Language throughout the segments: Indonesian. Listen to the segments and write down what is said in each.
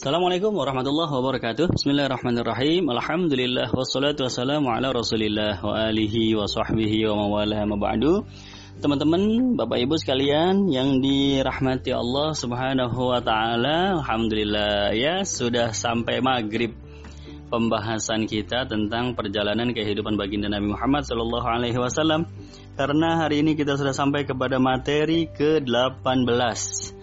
Assalamualaikum warahmatullahi wabarakatuh. Bismillahirrahmanirrahim. Alhamdulillah wassalatu wassalamu ala Rasulillah wa alihi wa sahbihi wa mawala ma ba'du. Teman-teman, Bapak Ibu sekalian yang dirahmati Allah Subhanahu wa taala, alhamdulillah ya sudah sampai maghrib pembahasan kita tentang perjalanan kehidupan baginda Nabi Muhammad sallallahu alaihi wasallam. Karena hari ini kita sudah sampai kepada materi ke-18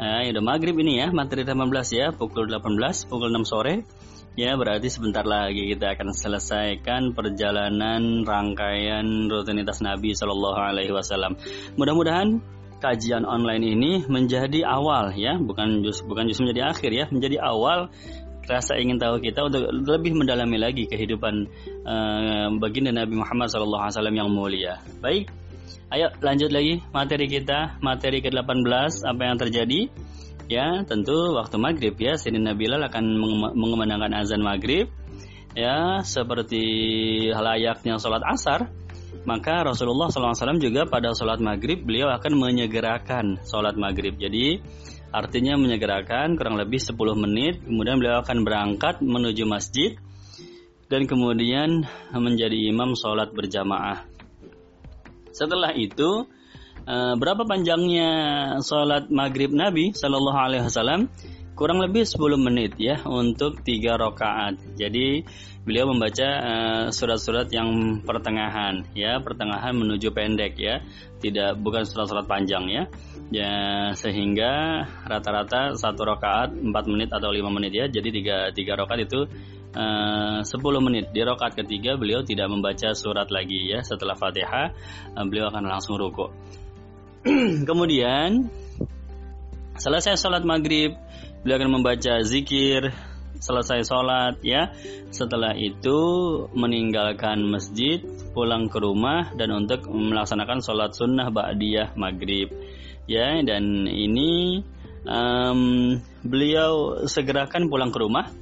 Nah, udah maghrib ini ya, materi 18 ya, pukul 18, pukul 6 sore. Ya, berarti sebentar lagi kita akan selesaikan perjalanan rangkaian rutinitas Nabi Shallallahu Alaihi Wasallam. Mudah-mudahan kajian online ini menjadi awal ya, bukan just, bukan justru menjadi akhir ya, menjadi awal rasa ingin tahu kita untuk lebih mendalami lagi kehidupan uh, baginda Nabi Muhammad SAW yang mulia. Baik, Ayo lanjut lagi materi kita, materi ke-18 apa yang terjadi? Ya, tentu waktu maghrib ya, Sayyidina Bilal akan mengumandangkan azan maghrib. Ya, seperti layaknya sholat asar, maka Rasulullah SAW juga pada sholat maghrib beliau akan menyegerakan sholat maghrib. Jadi artinya menyegerakan kurang lebih 10 menit, kemudian beliau akan berangkat menuju masjid dan kemudian menjadi imam sholat berjamaah. Setelah itu uh, berapa panjangnya sholat maghrib Nabi Shallallahu Alaihi Wasallam? Kurang lebih 10 menit ya untuk tiga rakaat. Jadi beliau membaca eh, surat-surat yang pertengahan ya, pertengahan menuju pendek ya, tidak bukan surat-surat panjang ya. Ya sehingga rata-rata satu rakaat 4 menit atau lima menit ya. Jadi tiga tiga rakaat itu Eh, 10 menit di rokat ketiga beliau tidak membaca surat lagi ya setelah fatihah. Uh, beliau akan langsung ruku. Kemudian selesai sholat maghrib beliau akan membaca zikir selesai sholat ya. Setelah itu meninggalkan masjid pulang ke rumah dan untuk melaksanakan sholat sunnah ba'diyah maghrib ya. Dan ini um, beliau segerakan pulang ke rumah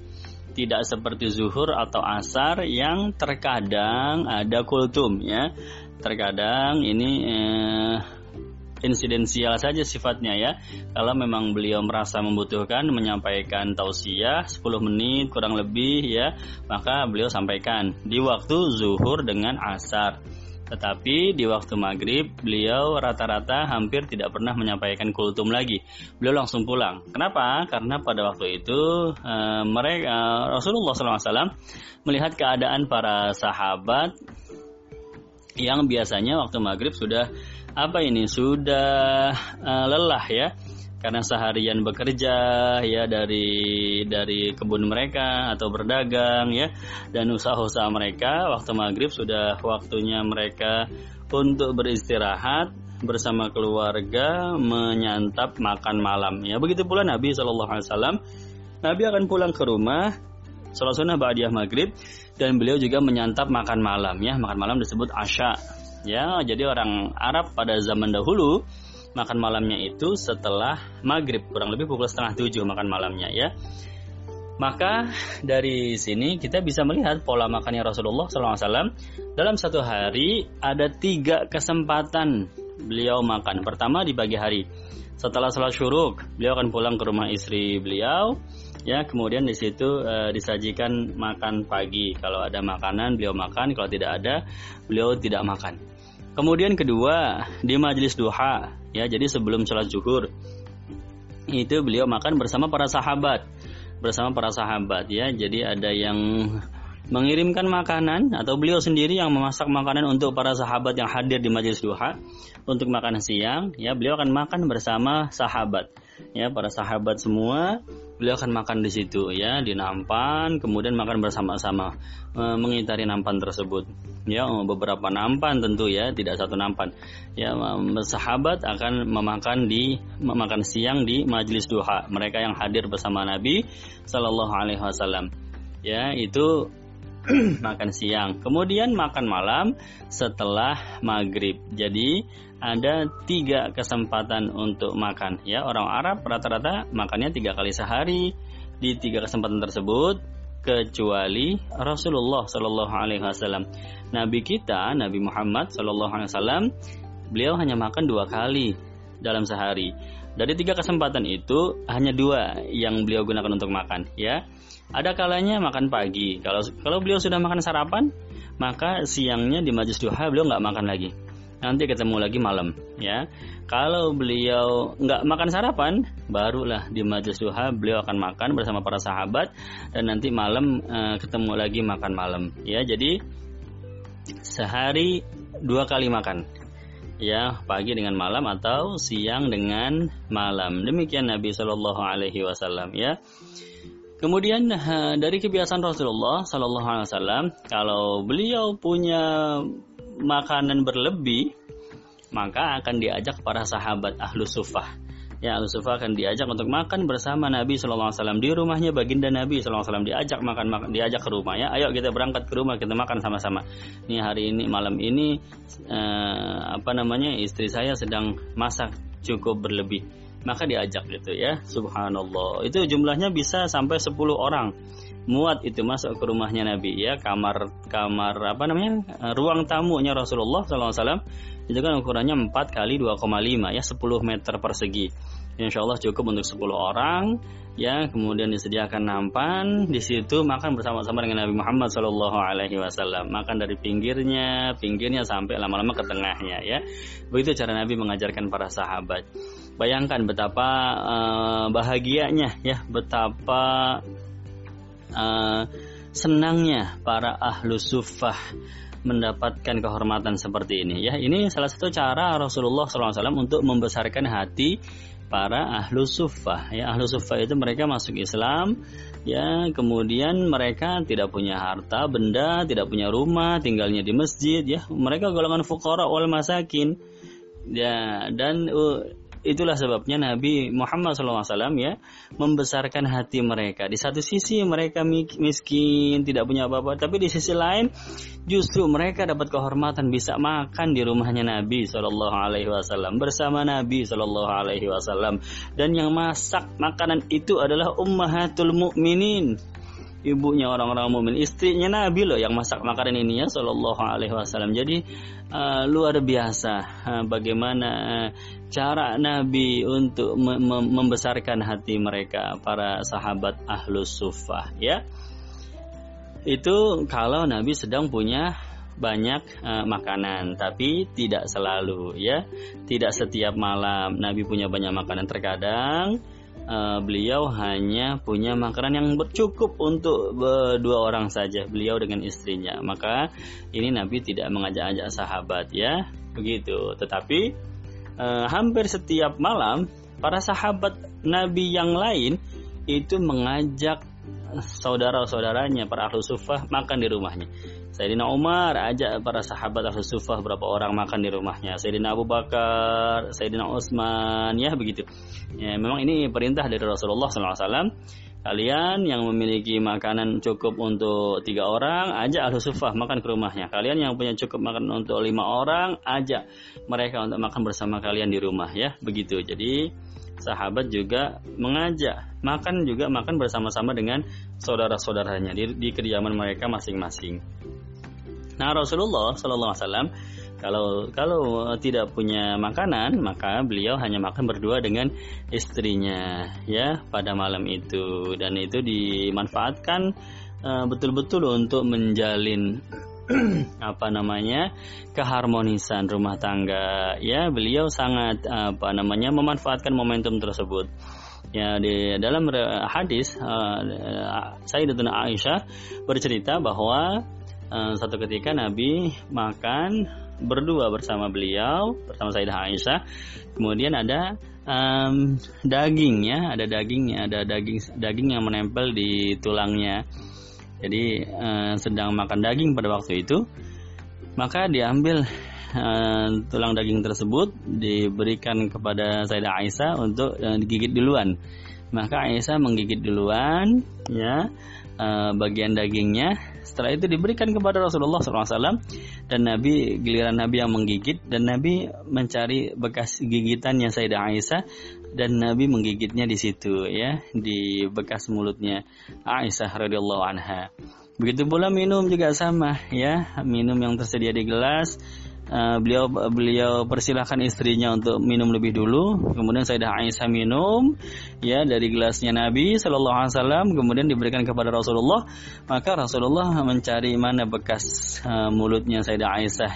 tidak seperti zuhur atau asar yang terkadang ada kultum ya. Terkadang ini eh, insidensial saja sifatnya ya. Kalau memang beliau merasa membutuhkan menyampaikan tausiah 10 menit kurang lebih ya, maka beliau sampaikan di waktu zuhur dengan asar. Tetapi di waktu maghrib beliau rata-rata hampir tidak pernah menyampaikan kultum lagi. Beliau langsung pulang. Kenapa? Karena pada waktu itu uh, mereka uh, Rasulullah SAW melihat keadaan para sahabat yang biasanya waktu maghrib sudah apa ini sudah uh, lelah ya karena seharian bekerja ya dari dari kebun mereka atau berdagang ya. Dan usaha-usaha mereka waktu maghrib sudah waktunya mereka untuk beristirahat bersama keluarga menyantap makan malam ya. Begitu pula Nabi Wasallam. Nabi akan pulang ke rumah sholat sunnah ba'diyah maghrib dan beliau juga menyantap makan malam ya. Makan malam disebut asya ya. Jadi orang Arab pada zaman dahulu makan malamnya itu setelah maghrib kurang lebih pukul setengah tujuh makan malamnya ya maka dari sini kita bisa melihat pola makannya Rasulullah SAW dalam satu hari ada tiga kesempatan beliau makan. Pertama di pagi hari, setelah sholat syuruk beliau akan pulang ke rumah istri beliau. Ya kemudian di situ e, disajikan makan pagi. Kalau ada makanan beliau makan, kalau tidak ada beliau tidak makan. Kemudian kedua di majelis duha ya jadi sebelum sholat zuhur itu beliau makan bersama para sahabat bersama para sahabat ya jadi ada yang mengirimkan makanan atau beliau sendiri yang memasak makanan untuk para sahabat yang hadir di majelis duha untuk makan siang ya beliau akan makan bersama sahabat. Ya para sahabat semua beliau akan makan di situ ya di nampan kemudian makan bersama-sama e, mengitari nampan tersebut. Ya oh, beberapa nampan tentu ya tidak satu nampan. Ya sahabat akan memakan di memakan siang di majelis duha. Mereka yang hadir bersama Nabi Shallallahu Alaihi Wasallam. Ya itu makan siang. Kemudian makan malam setelah maghrib. Jadi ada tiga kesempatan untuk makan. Ya orang Arab rata-rata makannya tiga kali sehari. Di tiga kesempatan tersebut kecuali Rasulullah Shallallahu Alaihi Wasallam. Nabi kita Nabi Muhammad Shallallahu Alaihi Wasallam beliau hanya makan dua kali dalam sehari. Dari tiga kesempatan itu hanya dua yang beliau gunakan untuk makan, ya. Ada kalanya makan pagi. Kalau kalau beliau sudah makan sarapan, maka siangnya di majlis duha beliau nggak makan lagi. Nanti ketemu lagi malam, ya. Kalau beliau nggak makan sarapan, barulah di majlis duha beliau akan makan bersama para sahabat dan nanti malam uh, ketemu lagi makan malam, ya. Jadi sehari dua kali makan ya pagi dengan malam atau siang dengan malam. Demikian Nabi Shallallahu Alaihi Wasallam ya. Kemudian dari kebiasaan Rasulullah Shallallahu Alaihi Wasallam, kalau beliau punya makanan berlebih, maka akan diajak para sahabat ahlu sufah ya Al Sufa akan diajak untuk makan bersama Nabi Shallallahu Alaihi Wasallam di rumahnya. Baginda Nabi Shallallahu Alaihi Wasallam diajak makan, makan diajak ke rumahnya ayo kita berangkat ke rumah kita makan sama-sama. Ini hari ini malam ini eh, apa namanya istri saya sedang masak cukup berlebih. Maka diajak gitu ya. Subhanallah. Itu jumlahnya bisa sampai 10 orang muat itu masuk ke rumahnya Nabi ya kamar kamar apa namanya eh, ruang tamunya Rasulullah SAW itu kan ukurannya 4 kali 2,5 ya 10 meter persegi. Insya Allah cukup untuk 10 orang ya kemudian disediakan nampan di situ makan bersama-sama dengan Nabi Muhammad Shallallahu Alaihi Wasallam. Makan dari pinggirnya pinggirnya sampai lama-lama ke tengahnya ya. Begitu cara Nabi mengajarkan para sahabat. Bayangkan betapa uh, bahagianya ya betapa uh, senangnya para ahlu sufah mendapatkan kehormatan seperti ini. Ya ini salah satu cara Rasulullah SAW untuk membesarkan hati para ahlu sufah ya ahlu sufah itu mereka masuk Islam ya kemudian mereka tidak punya harta benda tidak punya rumah tinggalnya di masjid ya. Mereka golongan fukara wal masakin. Ya dan uh, Itulah sebabnya Nabi Muhammad SAW ya membesarkan hati mereka. Di satu sisi mereka miskin, tidak punya apa-apa, tapi di sisi lain justru mereka dapat kehormatan bisa makan di rumahnya Nabi Shallallahu Alaihi Wasallam bersama Nabi Shallallahu Alaihi Wasallam dan yang masak makanan itu adalah ummahatul mukminin ibunya orang-orang mukmin, istrinya Nabi loh yang masak makanan ini ya Shallallahu Alaihi Wasallam. Jadi uh, luar biasa uh, bagaimana uh, cara Nabi untuk me membesarkan hati mereka para sahabat ahlus sufah ya. Itu kalau Nabi sedang punya banyak uh, makanan, tapi tidak selalu ya, tidak setiap malam Nabi punya banyak makanan. Terkadang uh, beliau hanya punya makanan yang cukup untuk dua orang saja beliau dengan istrinya. Maka ini Nabi tidak mengajak-ajak sahabat ya. Begitu. Tetapi uh, hampir setiap malam para sahabat Nabi yang lain itu mengajak saudara-saudaranya para ahlu sufah makan di rumahnya Sayyidina Umar ajak para sahabat ahlu sufah berapa orang makan di rumahnya Sayyidina Abu Bakar Sayyidina Utsman ya begitu ya memang ini perintah dari Rasulullah SAW Kalian yang memiliki makanan cukup untuk tiga orang, ajak ahlu sufah makan ke rumahnya. Kalian yang punya cukup makan untuk lima orang, ajak mereka untuk makan bersama kalian di rumah ya. Begitu. Jadi sahabat juga mengajak makan juga makan bersama-sama dengan saudara-saudaranya di, di kediaman mereka masing-masing. Nah Rasulullah Shallallahu Alaihi Wasallam kalau kalau tidak punya makanan maka beliau hanya makan berdua dengan istrinya ya pada malam itu dan itu dimanfaatkan uh, betul-betul untuk menjalin apa namanya keharmonisan rumah tangga. Ya beliau sangat apa namanya memanfaatkan momentum tersebut. Ya di dalam hadis uh, Sayyidatuna Aisyah bercerita bahwa uh, satu ketika Nabi makan berdua bersama beliau bersama Sayyidah Aisyah kemudian ada um, daging ya ada dagingnya ada daging daging yang menempel di tulangnya jadi uh, sedang makan daging pada waktu itu, maka diambil uh, tulang daging tersebut diberikan kepada Sayyidah Aisyah untuk uh, digigit duluan. Maka Aisyah menggigit duluan, ya uh, bagian dagingnya. Setelah itu diberikan kepada Rasulullah SAW dan Nabi giliran Nabi yang menggigit dan Nabi mencari bekas gigitannya Sayyidah Aisyah dan Nabi menggigitnya di situ ya di bekas mulutnya Aisyah radhiyallahu anha. Begitu pula minum juga sama ya minum yang tersedia di gelas uh, beliau beliau persilahkan istrinya untuk minum lebih dulu. Kemudian Sayyidah Aisyah minum ya dari gelasnya Nabi Shallallahu Alaihi Wasallam kemudian diberikan kepada Rasulullah. Maka Rasulullah mencari mana bekas uh, mulutnya Sayyidah Aisyah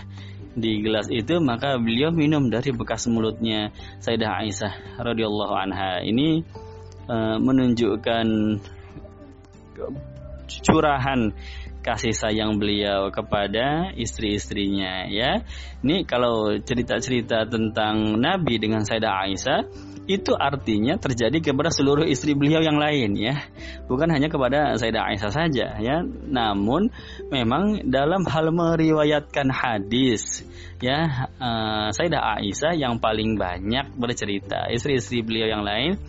di gelas itu maka beliau minum dari bekas mulutnya Sayyidah Aisyah radhiyallahu anha. Ini uh, menunjukkan curahan kasih sayang beliau kepada istri-istrinya ya. Ini kalau cerita-cerita tentang Nabi dengan Sayyidah Aisyah itu artinya terjadi kepada seluruh istri beliau yang lain ya bukan hanya kepada Sayyidah Aisyah saja ya namun memang dalam hal meriwayatkan hadis ya uh, Sayyidah Aisyah yang paling banyak bercerita istri-istri beliau yang lain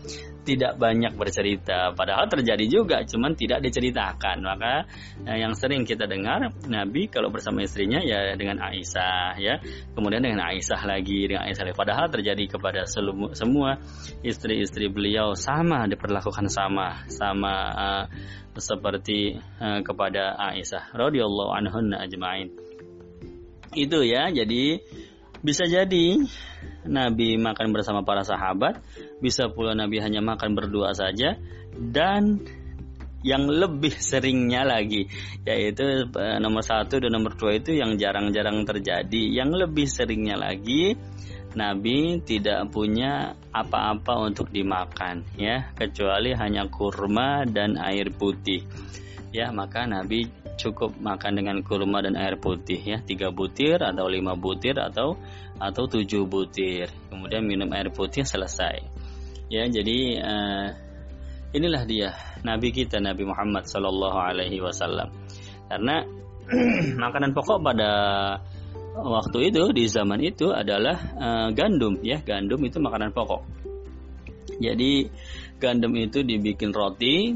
tidak banyak bercerita. Padahal terjadi juga cuman tidak diceritakan. Maka eh, yang sering kita dengar Nabi kalau bersama istrinya ya dengan Aisyah ya. Kemudian dengan Aisyah lagi dengan Aisyah lagi. padahal terjadi kepada selu, semua istri-istri beliau sama diperlakukan sama sama uh, seperti uh, kepada Aisyah radhiyallahu anhunna ajmain. Itu ya jadi bisa jadi. Nabi makan bersama para sahabat, bisa pula Nabi hanya makan berdua saja, dan yang lebih seringnya lagi yaitu eh, nomor satu dan nomor dua itu yang jarang-jarang terjadi. Yang lebih seringnya lagi Nabi tidak punya apa-apa untuk dimakan ya. Kecuali hanya kurma dan air putih. Ya maka Nabi cukup makan dengan kurma dan air putih ya tiga butir atau lima butir atau atau tujuh butir. Kemudian minum air putih selesai. Ya, jadi uh, inilah dia Nabi kita Nabi Muhammad Shallallahu Alaihi Wasallam. Karena makanan pokok pada waktu itu di zaman itu adalah uh, gandum ya gandum itu makanan pokok jadi gandum itu dibikin roti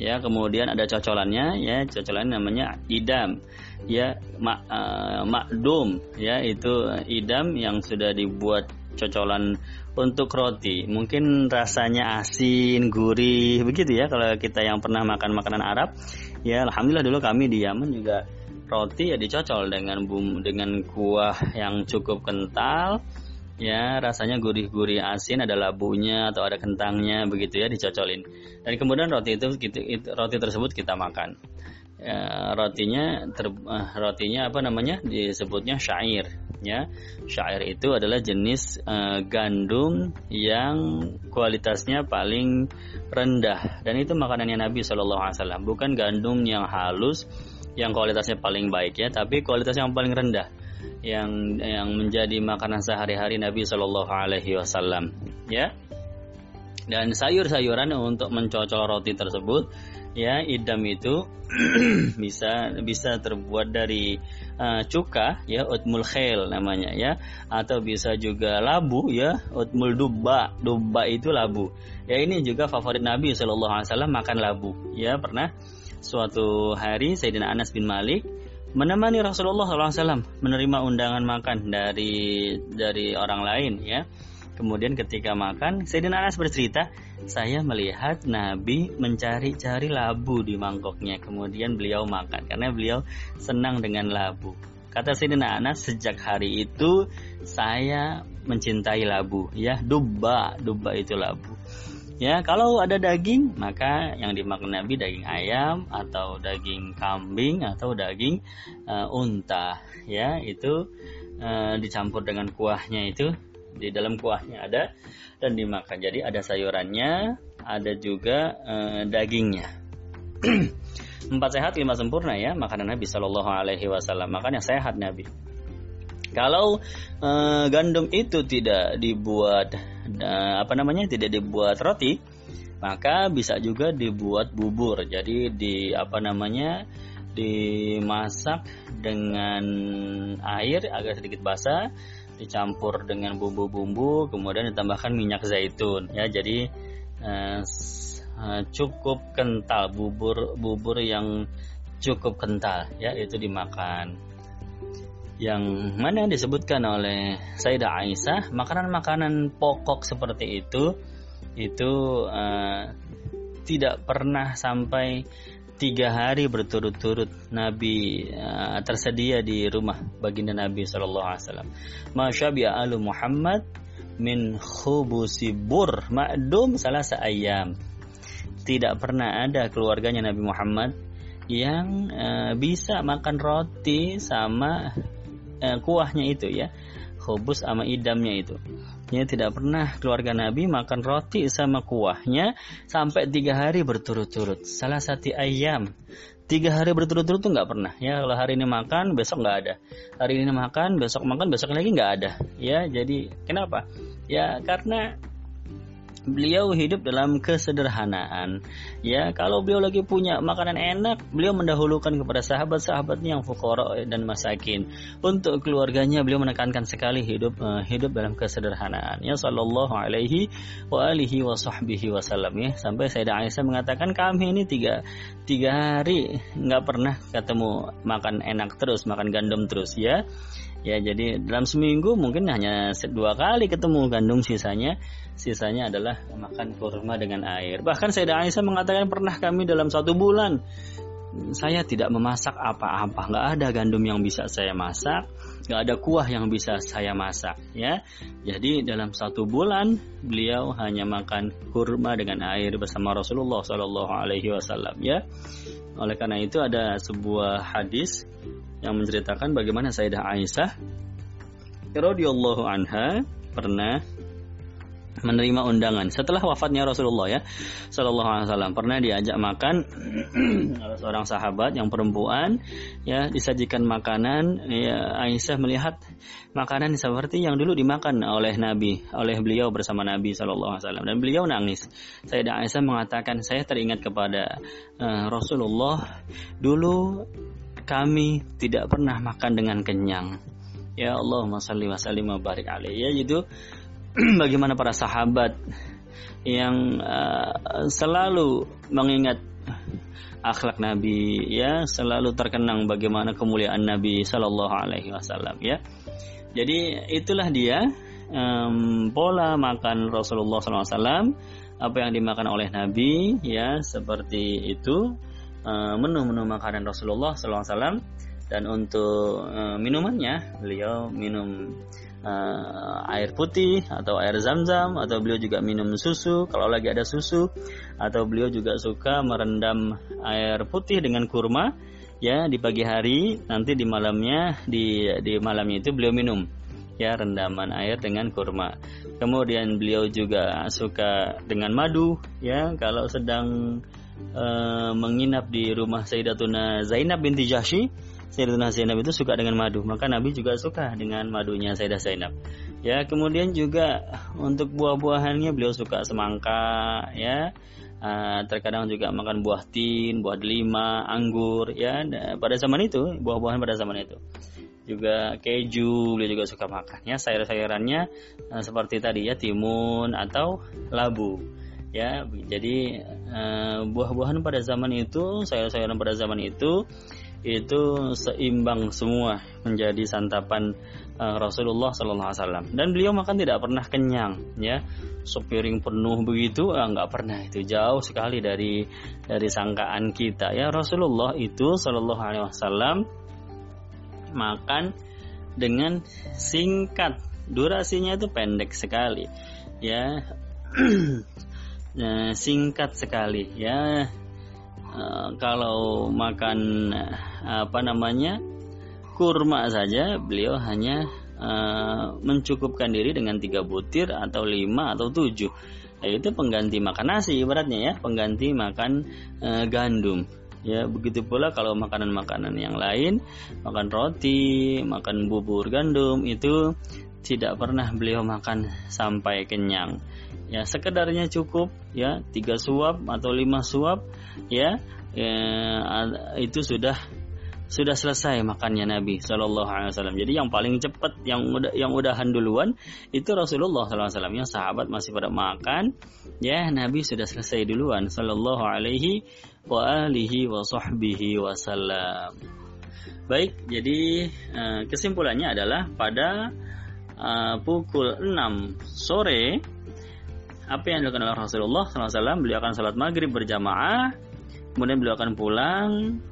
ya kemudian ada cocolannya ya cocolan namanya idam. Ya mak uh, makdum ya itu idam yang sudah dibuat cocolan untuk roti. Mungkin rasanya asin gurih begitu ya kalau kita yang pernah makan makanan Arab. Ya alhamdulillah dulu kami di Yaman juga roti ya dicocol dengan bum dengan kuah yang cukup kental ya rasanya gurih-gurih asin ada labunya atau ada kentangnya begitu ya dicocolin. Dan kemudian roti itu, roti tersebut kita makan. Ya, rotinya ter, uh, rotinya apa namanya? Disebutnya syair ya. Syair itu adalah jenis uh, gandum yang kualitasnya paling rendah. Dan itu makanannya Nabi Shallallahu Alaihi Wasallam. Bukan gandum yang halus yang kualitasnya paling baik ya tapi kualitas yang paling rendah yang yang menjadi makanan sehari-hari Nabi Shallallahu Alaihi Wasallam ya. Dan sayur-sayuran untuk mencocol roti tersebut ya idam itu bisa bisa terbuat dari uh, cuka ya utmul khail namanya ya. Atau bisa juga labu ya utmul dubba. Dubba itu labu. Ya ini juga favorit Nabi Shallallahu Alaihi Wasallam makan labu ya. Pernah suatu hari Sayyidina Anas bin Malik menemani Rasulullah SAW menerima undangan makan dari dari orang lain ya Kemudian ketika makan, Sayyidina Anas bercerita, saya melihat Nabi mencari-cari labu di mangkoknya. Kemudian beliau makan karena beliau senang dengan labu. Kata Sayyidina Anas, sejak hari itu saya mencintai labu. Ya, dubba, dubba itu labu. Ya, kalau ada daging, maka yang dimakan Nabi daging ayam atau daging kambing atau daging uh, unta. Ya, itu uh, dicampur dengan kuahnya itu di dalam kuahnya ada dan dimakan. Jadi ada sayurannya, ada juga e, dagingnya. Empat sehat lima sempurna ya makanan Nabi Shallallahu Alaihi Wasallam. Makanya sehat Nabi. Kalau e, gandum itu tidak dibuat e, apa namanya tidak dibuat roti, maka bisa juga dibuat bubur. Jadi di apa namanya dimasak dengan air agak sedikit basah dicampur dengan bumbu-bumbu kemudian ditambahkan minyak zaitun ya. Jadi uh, cukup kental bubur bubur yang cukup kental ya itu dimakan yang mana disebutkan oleh Sayyidah Aisyah makanan-makanan pokok seperti itu itu uh, tidak pernah sampai tiga hari berturut-turut Nabi uh, tersedia di rumah baginda Nabi Shallallahu Alaihi Wasallam. Masya alu Muhammad min khubusi bur ma'dum salah ayam. Tidak pernah ada keluarganya Nabi Muhammad yang uh, bisa makan roti sama uh, kuahnya itu ya. Khubus sama idamnya itu. Ya tidak pernah keluarga Nabi makan roti sama kuahnya sampai tiga hari berturut-turut. Salah satu ayam. Tiga hari berturut-turut tuh nggak pernah. Ya kalau hari ini makan besok nggak ada. Hari ini makan besok makan besok lagi nggak ada. Ya jadi kenapa? Ya karena beliau hidup dalam kesederhanaan. Ya, kalau beliau lagi punya makanan enak, beliau mendahulukan kepada sahabat-sahabatnya yang fukara dan masakin. Untuk keluarganya beliau menekankan sekali hidup uh, hidup dalam kesederhanaan. Ya, sallallahu alaihi wa alihi wa sahbihi wasallam ya. Sampai Sayyidah Aisyah mengatakan kami ini tiga tiga hari nggak pernah ketemu makan enak terus, makan gandum terus ya. Ya, jadi dalam seminggu mungkin hanya dua kali ketemu gandum. Sisanya sisanya adalah makan kurma dengan air. Bahkan Sayyidah Aisyah mengatakan pernah kami dalam satu bulan saya tidak memasak apa-apa, nggak ada gandum yang bisa saya masak, nggak ada kuah yang bisa saya masak, ya. Jadi dalam satu bulan beliau hanya makan kurma dengan air bersama Rasulullah Shallallahu Alaihi Wasallam, ya. Oleh karena itu ada sebuah hadis yang menceritakan bagaimana Sayyidah Aisyah radhiyallahu anha pernah menerima undangan. Setelah wafatnya Rasulullah ya Shallallahu Alaihi Wasallam pernah diajak makan seorang sahabat yang perempuan ya disajikan makanan ya Aisyah melihat makanan seperti yang dulu dimakan oleh Nabi oleh beliau bersama Nabi Shallallahu Alaihi Wasallam. Dan beliau nangis. Sayyidah Aisyah mengatakan saya teringat kepada uh, Rasulullah dulu kami tidak pernah makan dengan kenyang. Ya Allah salli wa wa barik alaih. Ya itu bagaimana para sahabat yang uh, selalu mengingat akhlak Nabi ya selalu terkenang bagaimana kemuliaan Nabi Shallallahu Alaihi Wasallam ya. Jadi itulah dia um, pola makan Rasulullah SAW apa yang dimakan oleh Nabi ya seperti itu uh, menu-menu makanan Rasulullah SAW dan untuk uh, minumannya beliau minum uh, air putih atau air zam-zam atau beliau juga minum susu kalau lagi ada susu atau beliau juga suka merendam air putih dengan kurma ya di pagi hari nanti di malamnya di di malamnya itu beliau minum ya rendaman air dengan kurma. Kemudian beliau juga suka dengan madu ya kalau sedang uh, menginap di rumah Sayyidatuna Zainab binti Jahsy Sayyidatuna Zainab itu suka dengan madu, maka Nabi juga suka dengan madunya Sayyidah Zainab. Ya, kemudian juga untuk buah-buahannya beliau suka semangka, ya. Uh, terkadang juga makan buah tin, buah delima, anggur, ya. Pada zaman itu, buah-buahan pada zaman itu. Juga keju, beliau juga suka makan. Ya, sayur-sayurannya uh, seperti tadi ya, timun atau labu. Ya, jadi uh, buah-buahan pada zaman itu, sayur-sayuran pada zaman itu itu seimbang semua menjadi santapan uh, Rasulullah Sallallahu Alaihi Wasallam. Dan beliau makan tidak pernah kenyang ya. Sepiring penuh begitu ah, nggak pernah. Itu jauh sekali dari dari sangkaan kita ya. Rasulullah itu Sallallahu Alaihi Wasallam makan dengan singkat. Durasinya itu pendek sekali ya. Nah, singkat sekali ya Eh, kalau makan apa namanya kurma saja beliau hanya uh, mencukupkan diri dengan tiga butir atau lima atau tujuh. Yaitu pengganti makan nasi ibaratnya ya pengganti makan uh, gandum. Ya begitu pula kalau makanan-makanan yang lain makan roti makan bubur gandum itu tidak pernah beliau makan sampai kenyang ya sekedarnya cukup ya tiga suap atau lima suap ya, ya itu sudah sudah selesai makannya Nabi Shallallahu Alaihi Wasallam. Jadi yang paling cepat, yang udah yang udahan duluan itu Rasulullah Shallallahu Alaihi Wasallam. Yang sahabat masih pada makan, ya Nabi sudah selesai duluan Shallallahu Alaihi wa alihi wa sahbihi wasallam. Baik, jadi eh, kesimpulannya adalah pada uh, pukul 6 sore apa yang dilakukan oleh Rasulullah SAW beliau akan salat maghrib berjamaah kemudian beliau akan pulang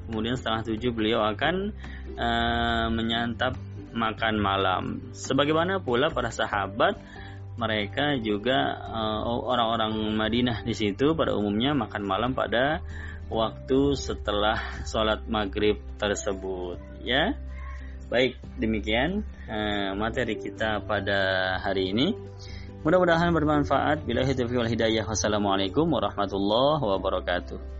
kemudian setengah tujuh beliau akan uh, menyantap makan malam. Sebagaimana pula para sahabat mereka juga uh, orang-orang Madinah di situ pada umumnya makan malam pada waktu setelah sholat maghrib tersebut ya baik demikian uh, materi kita pada hari ini Mudah-mudahan bermanfaat. Bila hidayah. Wassalamualaikum warahmatullahi wabarakatuh.